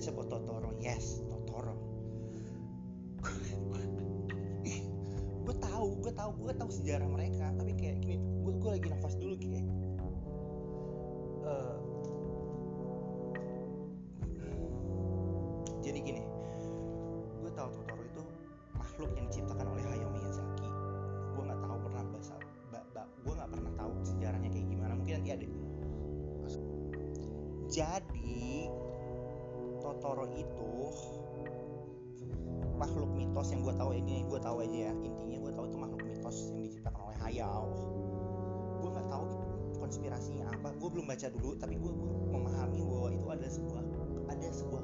it's about Totoro yes Totoro. Gue tahu gue tahu gue tahu sejarah mereka tapi kayak gini gue gue lagi nafas dulu kayak Eh, jadi gini gue tahu Totoro itu makhluk yang diciptakan oleh Hayao Miyazaki. Gue nggak tahu pernah bahasa ba, ba, gue nggak pernah tahu sejarahnya kayak gimana mungkin nanti ada. Jadi Totoro itu makhluk mitos yang gue tahu ini gue tahu aja ya. Intinya gue tahu itu makhluk mitos yang diciptakan oleh Hayao. Gue nggak tahu konspirasinya apa. Gue belum baca dulu tapi gue memahami bahwa itu ada sebuah ada sebuah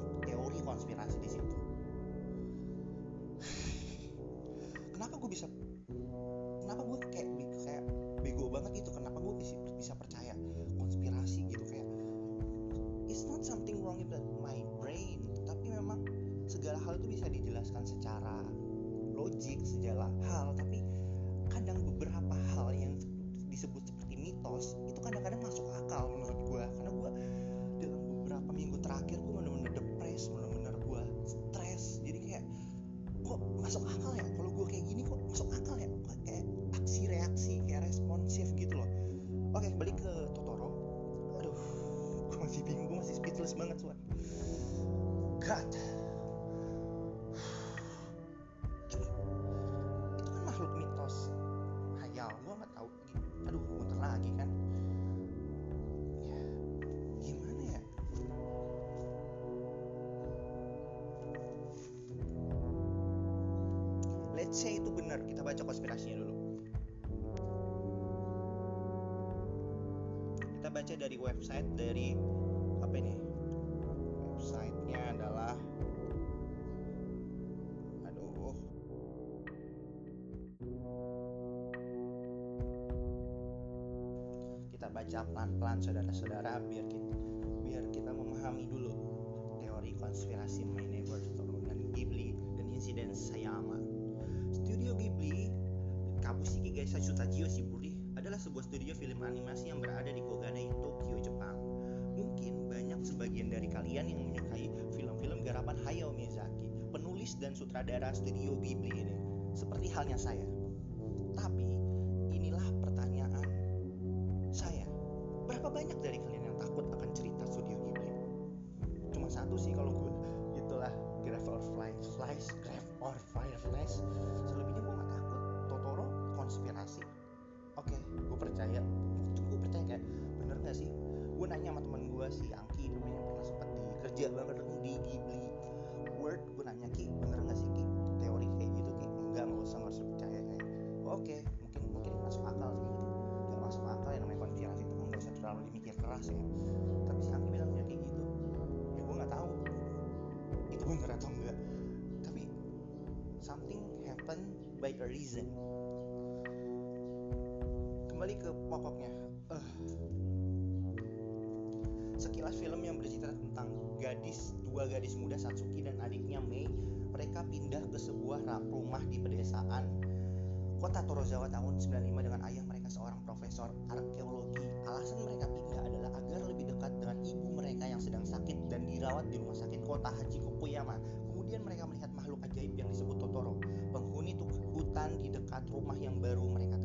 seperti let's itu benar. Kita baca konspirasinya dulu. Kita baca dari website dari apa ini? Websitenya adalah aduh. Kita baca pelan-pelan saudara-saudara biar kita biar kita memahami dulu teori konspirasi My Neighbor Totoro dan Ghibli dan insiden Sayama. Kabushiki Gaisha Tajio Shiburi adalah sebuah studio film animasi yang berada di Koganei, Tokyo, Jepang. Mungkin banyak sebagian dari kalian yang menyukai film-film garapan Hayao Miyazaki, penulis dan sutradara studio Ghibli ini, seperti halnya saya. Tapi inilah pertanyaan saya. Berapa banyak dari kalian yang takut akan cerita studio Ghibli? Cuma satu sih kalau gue itulah Grave or Fireflies, Grave or Fireflies. Selebihnya konspirasi. Oke, gue percaya. Gue percaya kayak bener gak sih? Gue nanya sama temen gue si Angki yang pernah sempat di kerja banget di Ghibli Word. Gue nanya Ki, bener gak sih Ki? Teori kayak gitu Ki? Enggak, nggak usah nggak usah percaya kayak. Oke, mungkin mungkin masuk akal sih gitu. Gak masuk akal ya namanya konspirasi itu nggak usah terlalu dimikir keras ya. Tapi si Angki bilang ya kayak gitu. Ya gue nggak tahu itu bener atau enggak. Tapi something happen by a reason. Kembali ke pokoknya. Eh, sekilas film yang bercerita tentang gadis dua gadis muda Satsuki dan adiknya Mei mereka pindah ke sebuah rumah di pedesaan kota Torozawa tahun 95 dengan ayah mereka seorang profesor arkeologi. Alasan mereka pindah adalah agar lebih dekat dengan ibu mereka yang sedang sakit dan dirawat di rumah sakit kota Haji Kokuyama kemudian mereka melihat makhluk ajaib yang disebut Totoro penghuni hutan di dekat rumah yang baru mereka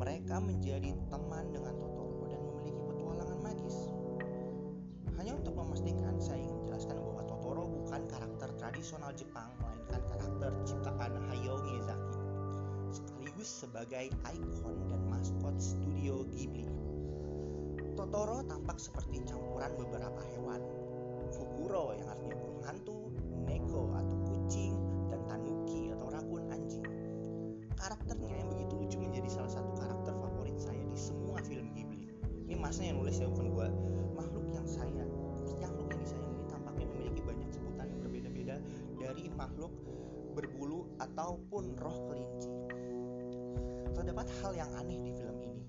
mereka menjadi teman dengan Totoro dan memiliki petualangan magis. Hanya untuk memastikan, saya ingin menjelaskan bahwa Totoro bukan karakter tradisional Jepang, melainkan karakter ciptaan Hayao Miyazaki, sekaligus sebagai ikon dan maskot studio Ghibli. Totoro tampak seperti campuran beberapa hewan, Fukuro yang artinya burung hantu, Masnya yang nulis ya bukan gua. Makhluk yang saya makhluk yang disayang ini tampaknya memiliki banyak sebutan yang berbeda-beda dari makhluk berbulu ataupun roh kelinci. Terdapat hal yang aneh di film ini.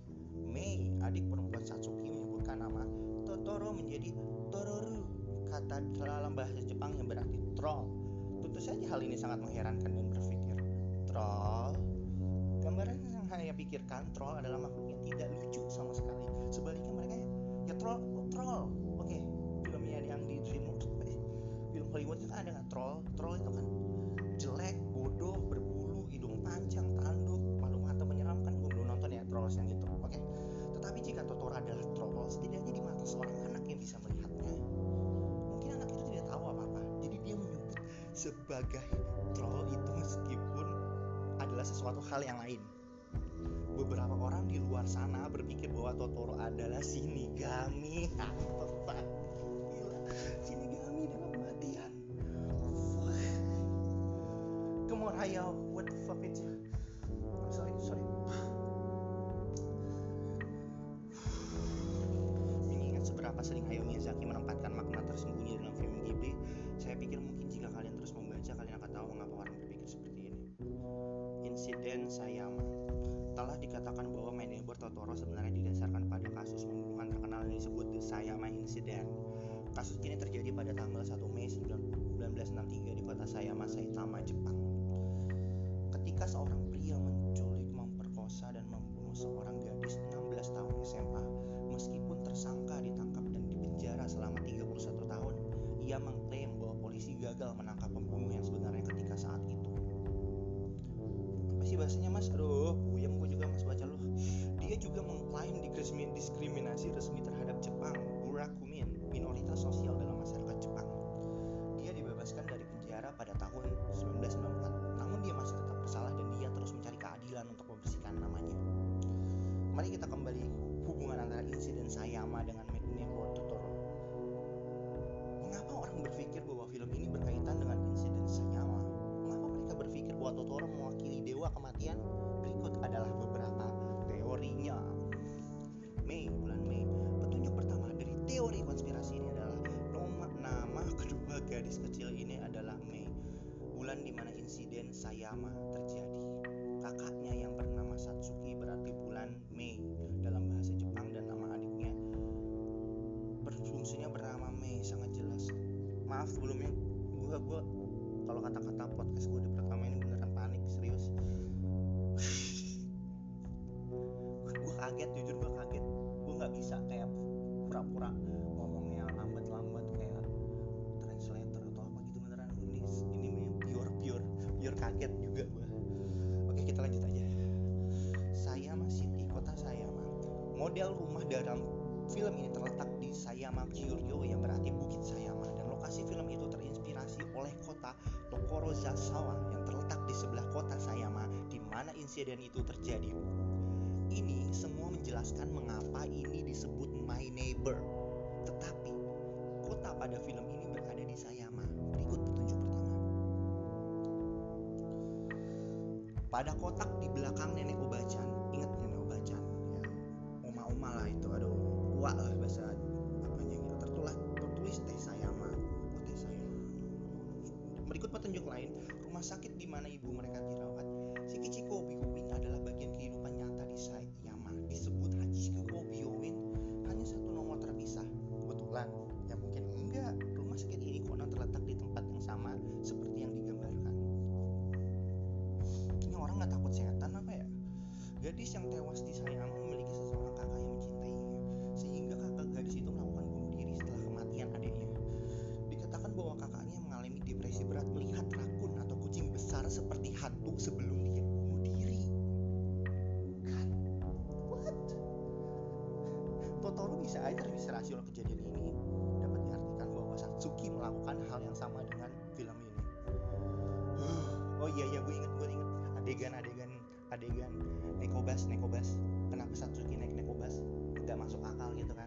Mei, adik perempuan Satsuki menyebutkan nama Totoro menjadi Tororu, kata dalam bahasa Jepang yang berarti troll. Tentu saja hal ini sangat mengherankan dan berpikir, troll pikirkan troll adalah makhluk yang tidak lucu sama sekali. Sebaliknya mereka ya troll oh, troll. Oke filmnya yang di DreamWorks eh, film Hollywood itu kan ada nggak? Troll troll itu kan jelek bodoh berbulu hidung panjang tanduk malu mata menyeramkan gue belum nonton ya trolls yang itu oke? Tetapi jika Totoro adalah troll setidaknya di mata seorang anak yang bisa melihatnya mungkin anak itu tidak tahu apa-apa. Jadi dia menyebut sebagai troll itu meskipun adalah sesuatu hal yang lain beberapa orang di luar sana berpikir bahwa Totoro adalah Shinigami. Apa gila Shinigami dalam kematian come on Hayao. What the fuck is kita kembali hubungan antara insiden Sayama dengan Neighbor Totoro mengapa orang berpikir bahwa film ini berkaitan dengan insiden Sayama mengapa mereka berpikir bahwa Totoro mewakili dewa kematian? Berikut adalah beberapa teorinya. Mei, bulan Mei. Petunjuk pertama dari teori konspirasi ini adalah nama, nama kedua gadis kecil ini adalah Mei. Bulan di mana insiden Sayama terjadi. Kakaknya yang bernama Satsuki gua kalau kata-kata podcast gue di pertama ini beneran panik serius. Gue kaget jujur gue kaget. Gue nggak bisa kayak pura-pura ngomongnya lambat-lambat kayak translator atau apa gitu beneran. Ini ini pure pure pure kaget juga gue oke kita lanjut aja. Sayama City kota Sayama model rumah dalam film ini terletak di Sayama Kyoryo yang berarti Bukit Sayama dan lokasi film itu terinspirasi oleh kota Tokorozasawa yang terletak di sebelah kota Sayama di mana insiden itu terjadi. Ini semua menjelaskan mengapa ini disebut My Neighbor. Tetapi kota pada film ini berada di Sayama. Berikut petunjuk pertama. Pada kotak di belakang nenek Obacan, rumah sakit di mana ibu mereka dirawat. Shikichiko Obi-Owin adalah bagian kehidupan nyata di Sayama. Disebut Hachiko Obi-Owin hanya satu nomor terpisah. Kebetulan, seperti hantu sebelum dia bunuh diri. God, what? Totoro bisa aja terinspirasi oleh kejadian ini. Dapat diartikan bahwa Satsuki melakukan hal yang sama dengan film ini. oh iya iya gue inget gue inget adegan-adegan adegan nekobas nekobas kenapa Satsuki naik nekobas nggak masuk akal gitu kan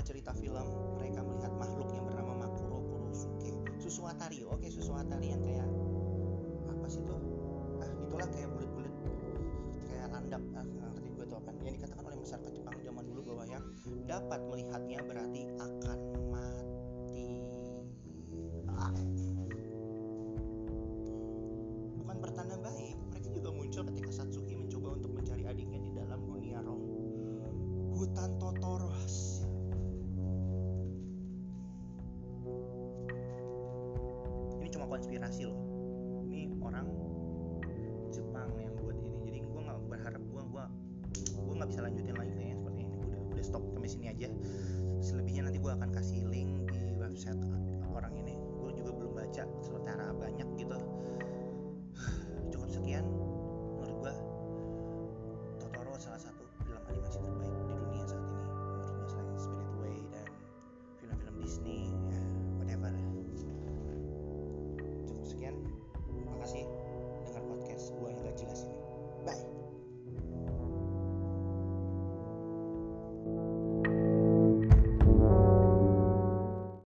awal cerita film, mereka melihat makhluk yang bernama Makuro Kurosuke. Susuatari, oke Susuatari yang kayak apa sih tuh? Ah, itulah kayak bulat-bulat kayak landak. Ah, ngerti gue tuh apa. Yang dikatakan oleh masyarakat Jepang zaman dulu bahwa yang dapat melihatnya berarti akan konspirasi loh. Ini orang Jepang yang buat ini. Jadi gue nggak berharap gue gua gue nggak bisa lanjutin lagi kayaknya seperti ini. Udah udah stop sampai sini aja. Selebihnya nanti gue akan kasih link di website orang ini. Gue juga belum baca secara banyak gitu.